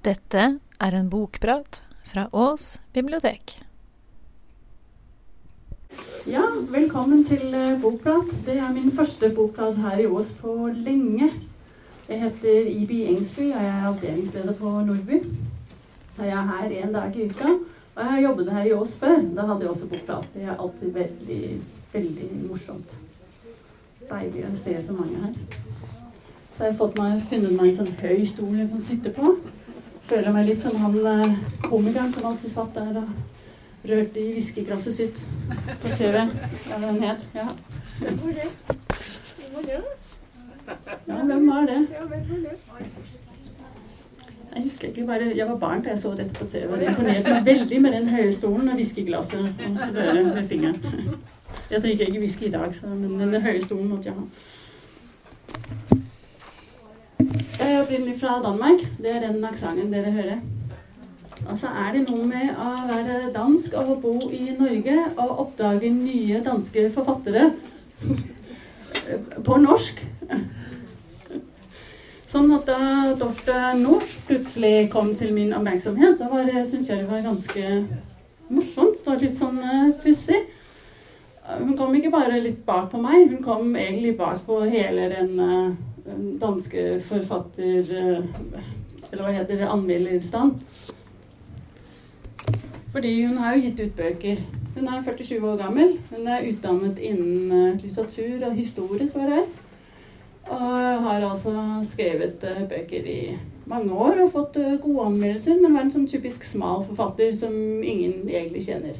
Dette er en bokprat fra Ås bibliotek. Ja, velkommen til eh, Bokprat. Det er min første bokprat her i Ås på lenge. Jeg heter Ibi Engsby, og jeg er avdelingsleder på Nordby. Og jeg er her en dag i uka. Og jeg har jobbet her i Ås før. Da hadde jeg også bokprat. Det er alltid veldig, veldig morsomt. Deilig å se så mange her. Så jeg har fått meg, funnet meg en sånn høy stol jeg kan sitte på. Føler meg litt som han eh, komikeren som alltid satt der og rørte i whiskyglasset sitt på TV. Ja, den het. Ja. ja, hvem var det? Jeg husker ikke, bare jeg var barn da jeg så dette på TV. Det imponerte meg veldig med den høye stolen og whiskyglasset med fingeren. Jeg drikker ikke whisky i dag, så, men den høye stolen måtte jeg ha. Jeg er opprinnelig fra Danmark. Det er den aksenten dere hører. Og så er det noe med å være dansk og å bo i Norge og oppdage nye danske forfattere på norsk. Sånn at da Dorte Norsk plutselig kom til min oppmerksomhet, da syntes jeg det var ganske morsomt og litt sånn uh, pussig. Hun kom ikke bare litt bak på meg, hun kom egentlig bak på hele den uh, danske forfatter... Eh, eller hva heter det? Anmelderstand. Fordi hun har jo gitt ut bøker. Hun er 47 år gammel. Hun er utdannet innen eh, litteratur og historie, tror jeg. Og har altså skrevet uh, bøker i mange år og fått gode anmeldelser, men var en sånn typisk smal forfatter som ingen egentlig kjenner.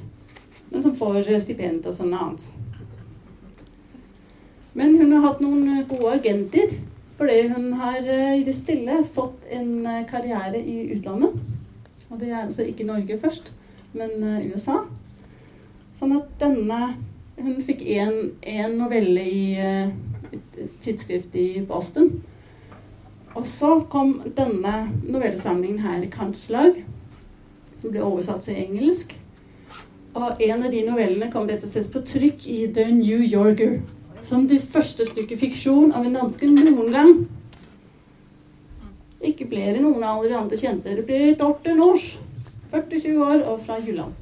Men som får stipend og sånn annet. Men hun har hatt noen gode agenter fordi hun har eh, i det stille fått en eh, karriere i utlandet. Og det er altså ikke Norge først, men eh, USA. Sånn at denne Hun fikk én novelle i et tidsskrift i Boston. Og så kom denne novellesamlingen her Kantslag. Den ble oversatt til engelsk. Og en av de novellene kom rett og slett på trykk i The New Yorker som det første stykket fiksjon av en danske noen gang. Ikke ble det noen av de andre kjente. Det ble Dorte Nors, 47 år og fra Jylland.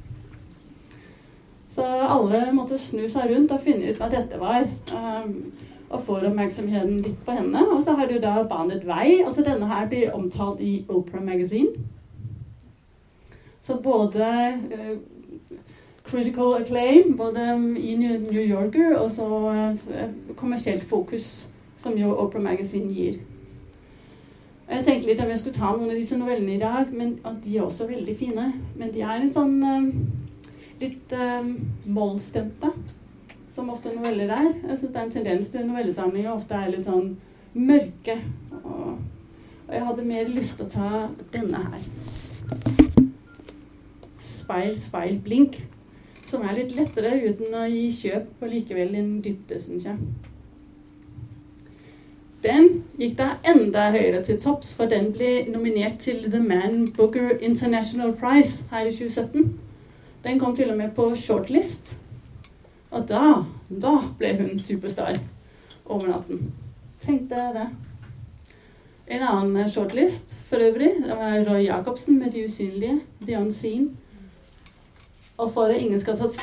Så alle måtte snu seg rundt og finne ut hva dette var. Um, og får oppmerksomheten litt på henne. Og så har du da banet vei. Altså denne her blir omtalt i Opera Magazine. Så både uh, critical acclaim, både um, i New Yorker og så uh, kommersielt fokus, som jo Opera Magazine gir. Jeg tenkte litt om jeg skulle ta noen av disse novellene i dag, men, og de er også veldig fine. Men de er en sånn um, litt um, mollstemte, som ofte noveller er. Jeg syns det er en tendens til novellesamlinger ofte er litt sånn mørke. Og, og jeg hadde mer lyst til å ta denne her. Speil, speil, blink som er litt lettere uten å gi kjøp og likevel en dytte, syns jeg. Den gikk da enda høyere til topps, for den ble nominert til The Man Booker International Prize her i 2017. Den kom til og med på shortlist. Og da, da ble hun superstar over natten. Tenkte jeg det. En annen shortlist for øvrig, det var Roy Jacobsen med 'De usynlige', 'The Unseen'. Og for at ingen skal tatt,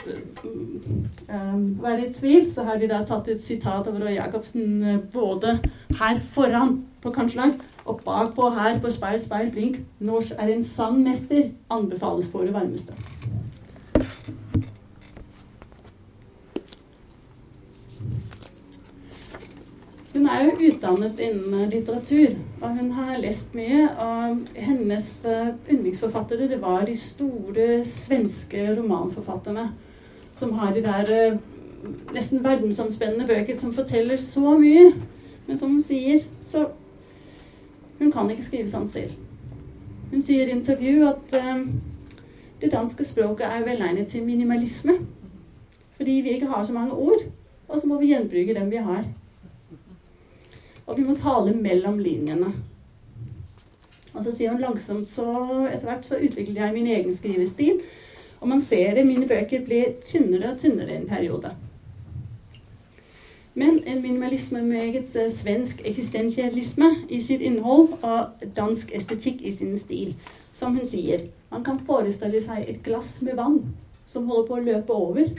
um, være i tvil, så har de da tatt et sitat av Roy Jacobsen uh, både her foran på Kanslag og bakpå her på Speil, speil, blink. Nors er en sann mester. Anbefales på det varmeste. Hun er jo utdannet innen litteratur, og hun har lest mye. Og hennes eh, yndlingsforfattere det var de store svenske romanforfatterne som har de der eh, nesten verdensomspennende bøker som forteller så mye. Men som hun sier, så Hun kan ikke skrive sånn selv. Hun sier i intervju at um, det danske språket er velegnet til minimalisme. Fordi vi ikke har så mange ord, og så må vi gjenbruke dem vi har. Og vi må tale mellom linjene. Og så sier hun langsomt så etter hvert så utvikler jeg min egen skrivestil. Og man ser det, mine bøker blir tynnere og tynnere i en periode. Men en minimalisme med eget svensk eksistensialisme i sitt innhold og dansk estetikk i sin stil. Som hun sier, man kan forestille seg et glass med vann som holder på å løpe over.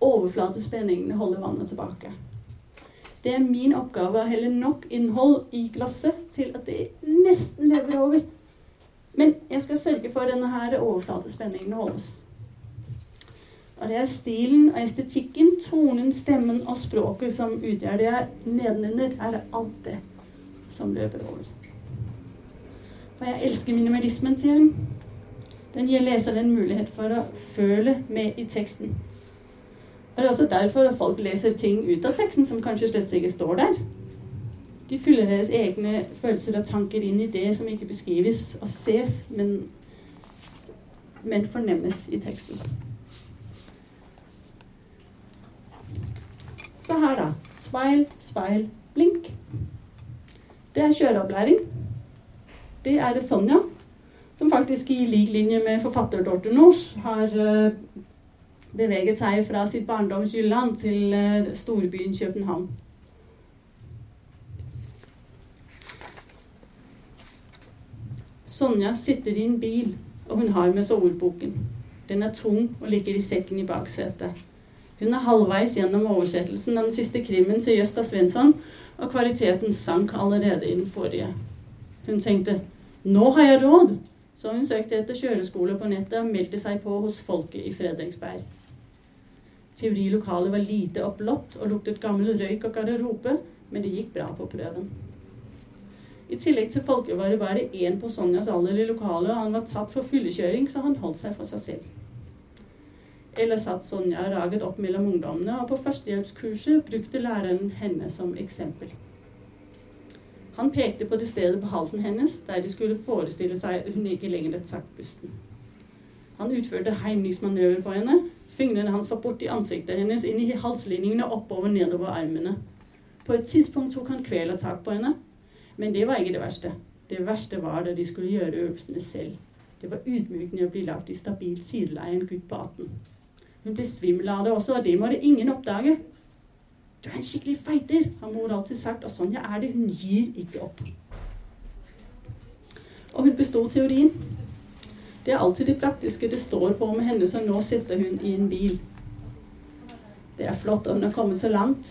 Overflatespenningene holder vannet tilbake. Det er min oppgave å helle nok innhold i glasset til at det nesten lever over. Men jeg skal sørge for denne her overflatespenningen holdes. Og det er stilen og estetikken, tonen, stemmen og språket som utgjør det. Nedenunder er det alt det som løper over. For jeg elsker minimalismen, sier hun. Den gir leseren mulighet for å føle med i teksten. Det er også derfor at folk leser ting ut av teksten som kanskje slett ikke står der. De fyller deres egne følelser og tanker inn i det som ikke beskrives og ses, men, men fornemmes i teksten. Så her, da. Speil, speil, blink. Det er kjøreopplæring. Det er Sonja, som faktisk i lik linje med forfatter Dorte Nors har eh, beveget seg fra sitt barndoms Jylland til eh, storbyen København. Sonja sitter i en bil, og hun har med seg ordboken. Den er tung og ligger i sekken i baksetet. Hun er halvveis gjennom oversettelsen av den siste krimmen til Jøsta Svensson, og kvaliteten sank allerede i den forrige. Hun tenkte 'nå har jeg råd', så hun søkte etter kjøreskole på nettet og meldte seg på hos folket i Fredriksberg. Teorilokalet var lite opplått og luktet gammel røyk og garderobe, men det gikk bra på prøven. I tillegg til folket var det bare én på Sonjas alder i lokalet, og han var tatt for fyllekjøring, så han holdt seg for seg selv. Eller satt Sonja raget opp mellom ungdommene, og på førstehjelpskurset brukte læreren henne som eksempel. Han pekte på det stedet på halsen hennes der de skulle forestille seg hun ikke lenger trakk pusten. Han utførte heimlingsmanøver på henne. Fingrene hans var borti ansiktet hennes, inn i halslinjene, oppover nedover armene. På et tidspunkt tok han kvelertak på henne. Men det var ikke det verste. Det verste var da de skulle gjøre øvelsene selv. Det var ydmykende å bli lagt i stabilt sideleie en gutt på 18. Hun ble svimmel av det også, og det må det ingen oppdage. Du er en skikkelig feiter, har mor alltid sagt, og Sonja er det. Hun gir ikke opp. Og hun besto teorien. Det er alltid det praktiske det står på med henne, så nå sitter hun i en bil. Det er flott, om hun har kommet så langt,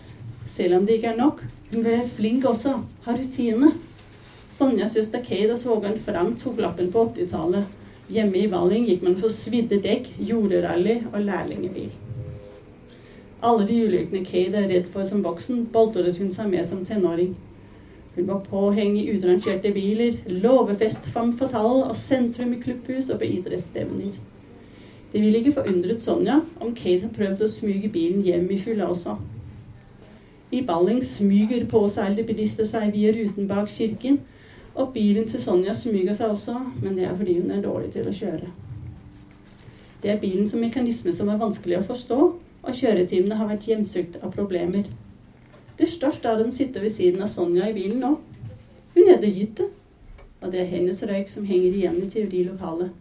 selv om det ikke er nok. Hun ble flink også, ha rutine. Sonja søster Kate og svogeren Frank tok lappen på 80-tallet. Hjemme i Valling gikk man for svidde dekk, jorderally og lærlingebil. Alle de ulykkene Kate er redd for som voksen, boltret hun seg med som tenåring. Hun var påheng i utrangerte biler, låvefest femme fatale og sentrum i klubbhus og på idrettsstevner. Det ville ikke forundret Sonja om Kate har prøvd å smyge bilen hjem i fylla også. I Balling smyger påseilte bilister seg via ruten bak kirken og bilen til Sonja smyger seg også, men det er fordi hun er dårlig til å kjøre. Det er bilen som mekanisme som er vanskelig å forstå, og kjøretimene har vært hjemsøkt av problemer. Det største av dem sitter ved siden av Sonja i bilen nå. Hun heter Jytte, og det er hennes røyk som henger igjen i teorilokalet.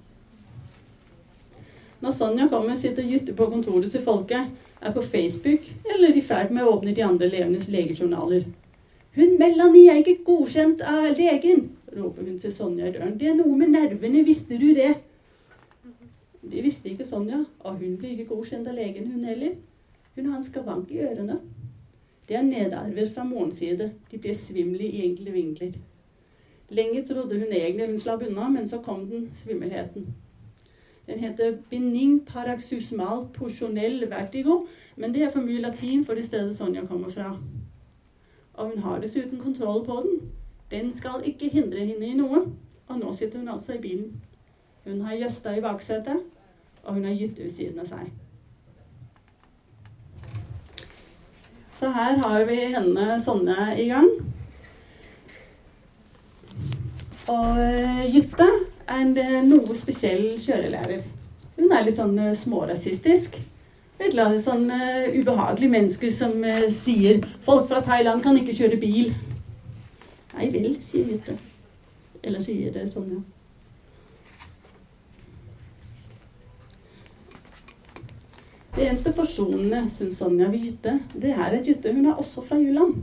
Når Sonja kommer, sitter Jytte på kontoret til folket, er på Facebook eller i ferd med å åpne de andre elevenes legejournaler. Hun Melanie er ikke godkjent av legen, roper hun til Sonja i døren. Det er noe med nervene, visste du det? Det visste ikke Sonja, og hun blir ikke godkjent av legen, hun heller. Hun har en skavank i ørene. Det er nedarvet fra morens side. De blir svimle i enkle vinkler. Lenge trodde hun egentlig hun slapp unna, men så kom den svimmelheten. Den heter bening paraxysmal porsjonell vertigo, men det er for mye latin for det stedet Sonja kommer fra. Og hun har dessuten kontroll på den. Den skal ikke hindre henne i noe. Og nå sitter hun altså i bilen. Hun har Jøsta i baksetet, og hun har Jytte ved siden av seg. Så her har vi henne Sonja i gang. Og eh, Jytte er en eh, noe spesiell kjørelærer. Hun er litt sånn eh, smårasistisk Litt sånn ubehagelig mennesker som sier 'Folk fra Thailand kan ikke kjøre bil'. Nei vel, sier Jytte. Eller sier det sånn, ja. Det eneste forsonende, syns Sonja ved Jytte, det er at Jytte hun er også fra Jylland.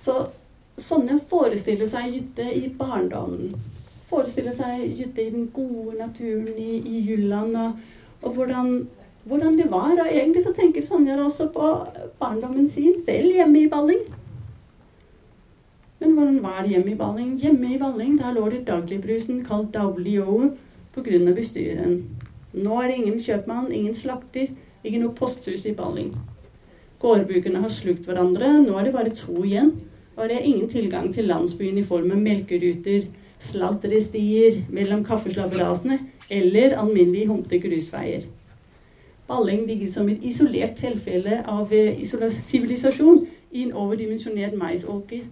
Så Sonja forestiller seg Jytte i barndommen. Forestiller seg Jytte i den gode naturen i, i Jylland, og, og hvordan, hvordan, det var. Og egentlig så tenker Sonja også på barndommen sin selv hjemme i Balling. Men hvordan var det hjemme i Balling? Hjemme i Balling der lå det dagligbrusen kalt Daulio pga. bestyreren. Nå er det ingen kjøpmann, ingen slakter, ikke noe posthus i Balling. Gårdbrukerne har slukt hverandre, nå er det bare to igjen. Og det er ingen tilgang til landsbyen i form av melkeruter, sladrestier mellom kaffeslabberasene eller alminnelige humte grusveier. Balling ligger som et isolert tilfelle av eh, sivilisasjon i en overdimensjonert maisåker.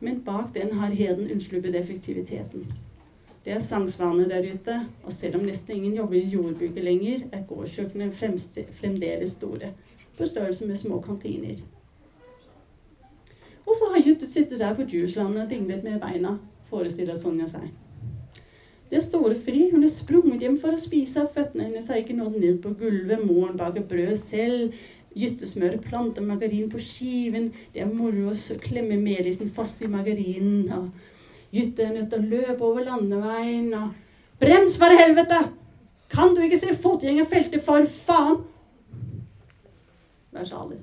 Men bak den har heden unnsluppet effektiviteten. Det er sangsvane der ute, og selv om nesten ingen jobber i jordbruket lenger, er gårdskjøkkenene fremdeles store, på størrelse med små kantiner. Og så har Jutte sittet der på Djurslandet og dinglet med beina, forestiller Sonja seg. Det er store fri. Hun er sprunget hjem for å spise, føttene hennes har ikke nådd ned på gulvet. Moren baker brød selv. Jytte smører plantemargarin på skiven. Det er moro å klemme melisen fast i margarinen. og Jytte er nødt til å løpe over landeveien og Brems, for helvete! Kan du ikke se fotgjengerfeltet, for faen? Vær salig.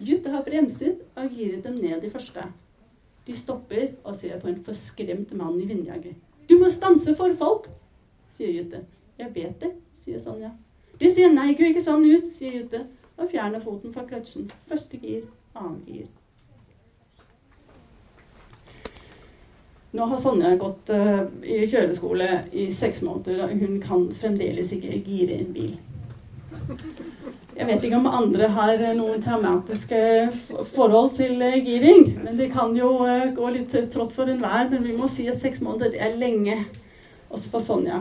Jytte har bremset og giret dem ned i første. De stopper og ser på en forskremt mann i vindjager. Du må stanse for folk, sier Jytte. Jeg vet det, sier Sonja. Det ser nei, ikke sånn ut, sier Jytte og fjerner foten fra kløtsjen. Første gir, annen gir. Nå har Sonja gått uh, i kjøreskole i seks måneder, og hun kan fremdeles ikke gire en bil. Jeg vet ikke om andre har noen traumatiske forhold til uh, giring. Men det kan jo gå litt trått for enhver. Men vi må si at seks måneder er lenge, også for Sonja.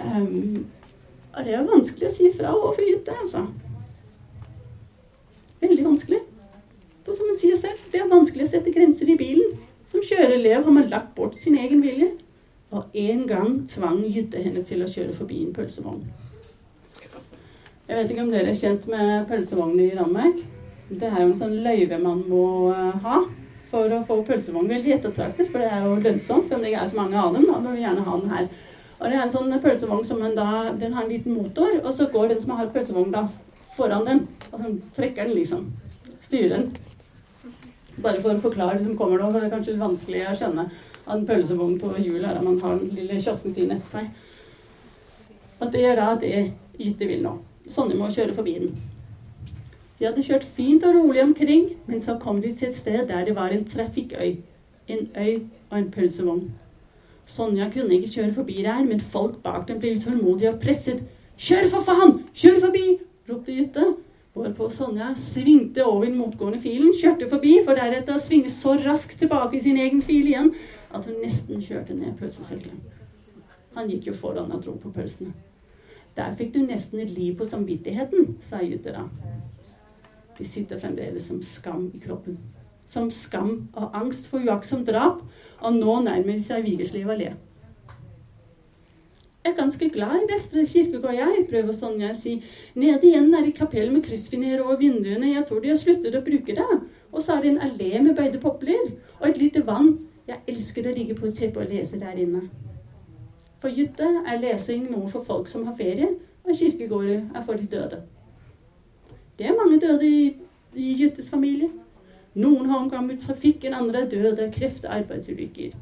Um, det er vanskelig å si fra overfor Jytte, altså. Veldig vanskelig. For som hun sier selv, det er vanskelig å sette grenser i bilen. Som kjøreelev har man lagt bort sin egen vilje. Og en gang tvang Jytte henne til å kjøre forbi en pølsevogn. Jeg vet ikke om dere er kjent med pølsevogner i Danmark. Det er jo en sånn løyve man må eh, ha for å få pølsevogn. Veldig ettertraktet, for det er jo lønnsomt, selv om det ikke er så mange av dem. Da må vi gjerne ha den her. Og det er en sånn pølsevogn som da, den har en liten motor, og så går den som har pølsevogn da foran den. Altså trekker den, liksom. Styrer den. Bare for å forklare som kommer nå, for det er kanskje vanskelig å skjønne at en pølsevogn på hjulet er at man har den lille kiosken sin etter seg. At det er da det Jytte vil nå. Sonja må kjøre forbi den. De hadde kjørt fint og rolig omkring, men så kom de til et sted der det var en trafikkøy. En øy og en pølsevogn. Sonja kunne ikke kjøre forbi der, men folk bak dem ble utålmodige og presset. 'Kjør, for faen! Kjør forbi!' ropte Jytte. Hvorpå Sonja svingte over den motgående filen, kjørte forbi, for deretter å svinge så raskt tilbake i sin egen fil igjen at hun nesten kjørte ned pølseselgeren. Han gikk jo foran og dro på pølsene. Der fikk du nesten et liv på samvittigheten, sa Jytte da. De sitter fremdeles som skam i kroppen. Som skam og angst for uaktsomt drap, og nå nærmer de seg Vigersliv allé er ganske glad i Vestre kirkegård, jeg, prøver Sonja å si. Nede igjen er det kapell med kryssfiner over vinduene, jeg tror de har sluttet å bruke det. Og så er det en allé med bøyde popler, og et lite vann. Jeg elsker å ligge på et teppe og lese der inne. For Jytte er lesing noe for folk som har ferie, og kirkegårder er for de døde. Det er mange døde i, i Jyttes familie. Noen har omkommet i trafikken, andre er døde av kreft og arbeidsulykker.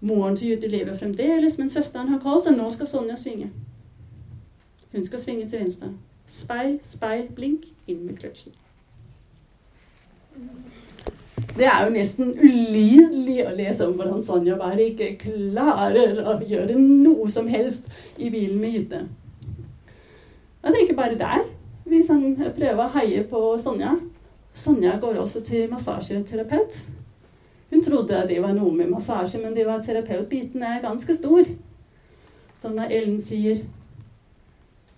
Moren til Judy lever fremdeles, men søsteren har kalt, så nå skal Sonja svinge. Hun skal svinge til venstre. Speil, speil, blink, inn med kløtsjen. Det er jo nesten ulidelig å lese om hvordan Sonja bare ikke klarer å gjøre noe som helst i bilen med Jytte. Jeg tenker bare der. Hvis han prøver å heie på Sonja. Sonja går også til massasjeterapeut. Hun trodde det var noe med massasje, men det var terapeutbiten er ganske stor. Så når Ellen sier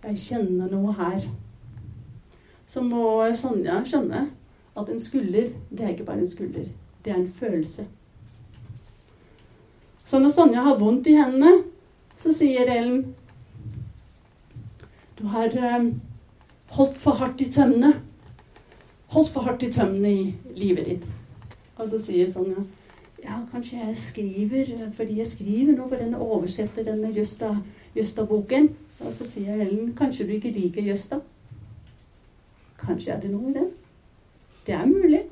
'Jeg kjenner noe her', så må Sonja skjønne at en skulder, det er ikke bare en skulder. Det er en følelse. Så når Sonja har vondt i hendene, så sier Ellen Du har um, holdt for hardt i tømmene. Holdt for hardt i tømmene i livet ditt. Og så sier Sonja ja, kanskje jeg skriver fordi jeg skriver nå på denne oversetter denne Jøsta-boken. Og så sier Ellen kanskje du ikke liker Jøsta. Kanskje er det noe i det. Det er mulig.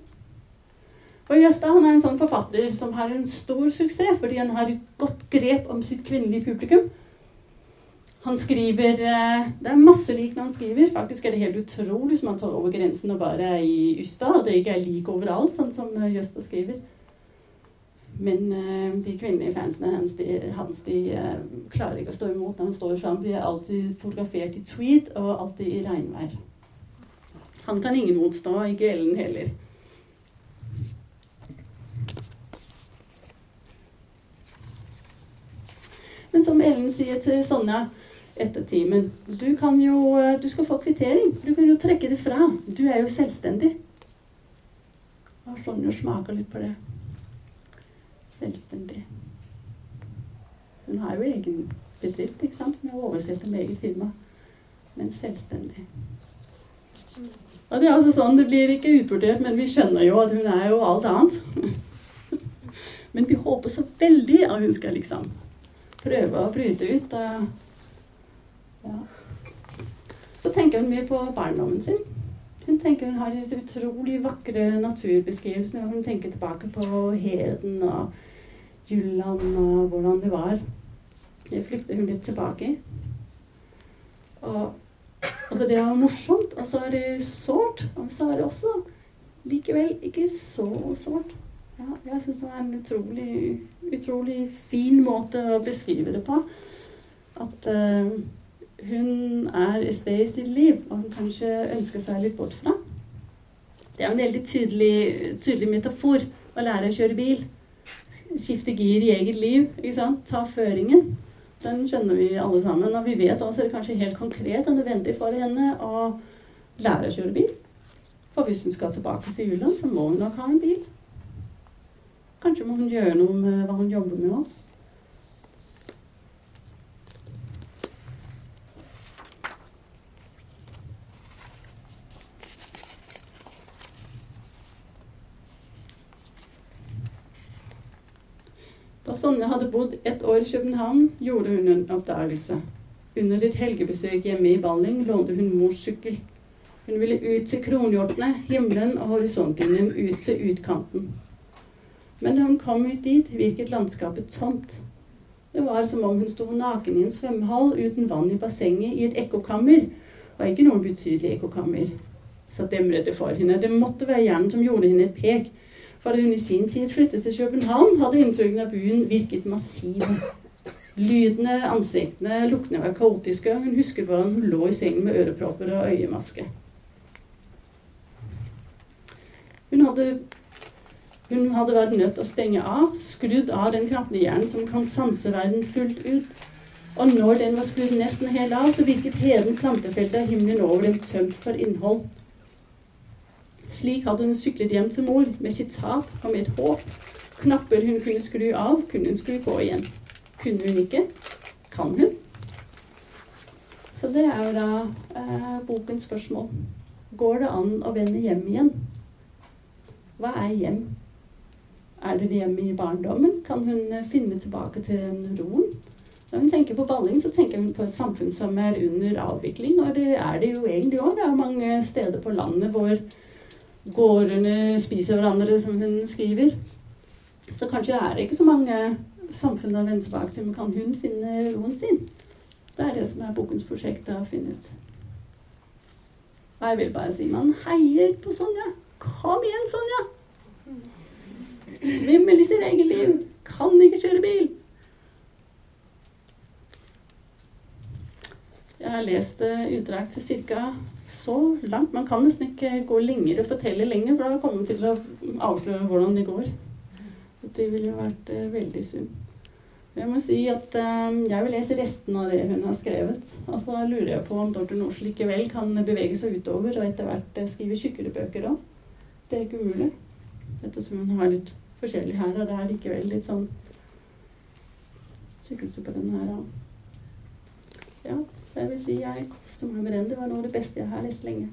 For Jøsta han er en sånn forfatter som har en stor suksess fordi han har et godt grep om sitt kvinnelige publikum. Han skriver eh, Det er masse lik når han skriver. Faktisk er det helt utrolig som han tar over grensen og bare er i Ystad. At det ikke er lik overalt, sånn som eh, Jøsta skriver. Men uh, de kvinnelige fansene hans, de, hans, de klarer ikke å stå imot når han står fram. De er alltid fotografert i tweed og alltid i regnvær. Han kan ingen motstå, ikke Ellen heller. Men som Ellen sier til Sonja etter timen du, kan jo, eh, du skal få kvittering. Du kan jo trekke det fra. Du er jo selvstendig. Og Sonja smaker litt på det. Selvstendig. Hun har jo egen bedrift ikke sant? med å oversette med eget firma. Men selvstendig. Og det er altså sånn, det blir ikke utvurdert, men vi skjønner jo at hun er jo alt annet. men vi håper så veldig at hun skal liksom prøve å bryte ut. Og, ja. Så tenker hun mye på barndommen sin. Hun tenker hun har de utrolig vakre naturbeskrivelsene. hun tenker tilbake på heden og Jylland og hvordan det var. Det flykter hun litt tilbake i. Og altså det er morsomt, og så er det sårt. Og så er det også likevel ikke så sårt. Ja, jeg syns det var en utrolig, utrolig fin måte å beskrive det på. At uh, hun er et sted i sitt liv, og hun kanskje ønsker seg litt bort fra. Det er en veldig tydelig, tydelig metafor å lære å kjøre bil. Skifte gir i eget liv. ikke sant? Ta føringen. Den skjønner vi alle sammen. Og vi vet også det kanskje helt konkret og nødvendig for henne å lære å kjøre bil. For hvis hun skal tilbake til Juland, så må hun nok ha en bil. Kanskje må hun gjøre noe med hva hun jobber med òg. Da Sonja hadde bodd ett år i København, gjorde hun en oppdagelse. Under et helgebesøk hjemme i Balling lånte hun mors sykkel. Hun ville ut til kronhjortene, himmelen og horisontlinjen, ut til utkanten. Men da hun kom ut dit, virket landskapet tomt. Det var som om hun sto naken i en svømmehall uten vann i bassenget i et ekkokammer. Og ikke noe betydelig ekkokammer. Så demret det for henne. Det måtte være hjernen som gjorde henne et pek. Da hun i sin tid flyttet til København, hadde inntrykkene av byen virket massiv. Lydene, ansiktene, luktene var kaotiske. Hun husker hvordan hun lå i sengen med ørepropper og øyemaske. Hun hadde, hun hadde vært nødt til å stenge av, skrudd av den knappenhjernen som kan sanse verden fullt ut. Og når den var skrudd nesten helt av, så virket heden plantefeltet av himmelen over dem tømt for innhold. Slik hadde hun syklet hjem til mor med sitt tap og med et håp. Knapper hun kunne skru av, kunne hun skru på igjen. Kunne hun ikke? Kan hun? Så det er jo da eh, bokens spørsmål. Går det an å vende hjem igjen? Hva er hjem? Er det hjemme i barndommen? Kan hun eh, finne tilbake til den roen? Når hun tenker på balling, så tenker hun på et samfunn som er under avvikling. Og det er det jo egentlig òg. Det er mange steder på landet hvor gårdene spiser hverandre, som hun skriver. Så kanskje er det ikke så mange samfunn vende tilbake til, men kan hun finne roen sin? Det er det som er bokens prosjekt å finne ut. Og jeg vil bare si man heier på Sonja. Kom igjen, Sonja! Svimmel i sitt eget liv. Kan ikke kjøre bil. Jeg har lest utdrag til ca så langt. Man kan nesten ikke gå lenger og fortelle lenger, for da kommer man til å avsløre hvordan det går. Det ville jo vært uh, veldig synd. Jeg må si at uh, jeg vil lese resten av det hun har skrevet. Og så lurer jeg på om Dorthe Nors likevel kan bevege seg utover og etter hvert uh, skrive tjukkere bøker òg. Det er ikke umulig. Ettersom hun har litt forskjellig her, og det er likevel litt sånn tykkelse på denne her òg. Ja, Så jeg vil si jeg koser meg med den. Det var noe av det beste jeg har lest lenge.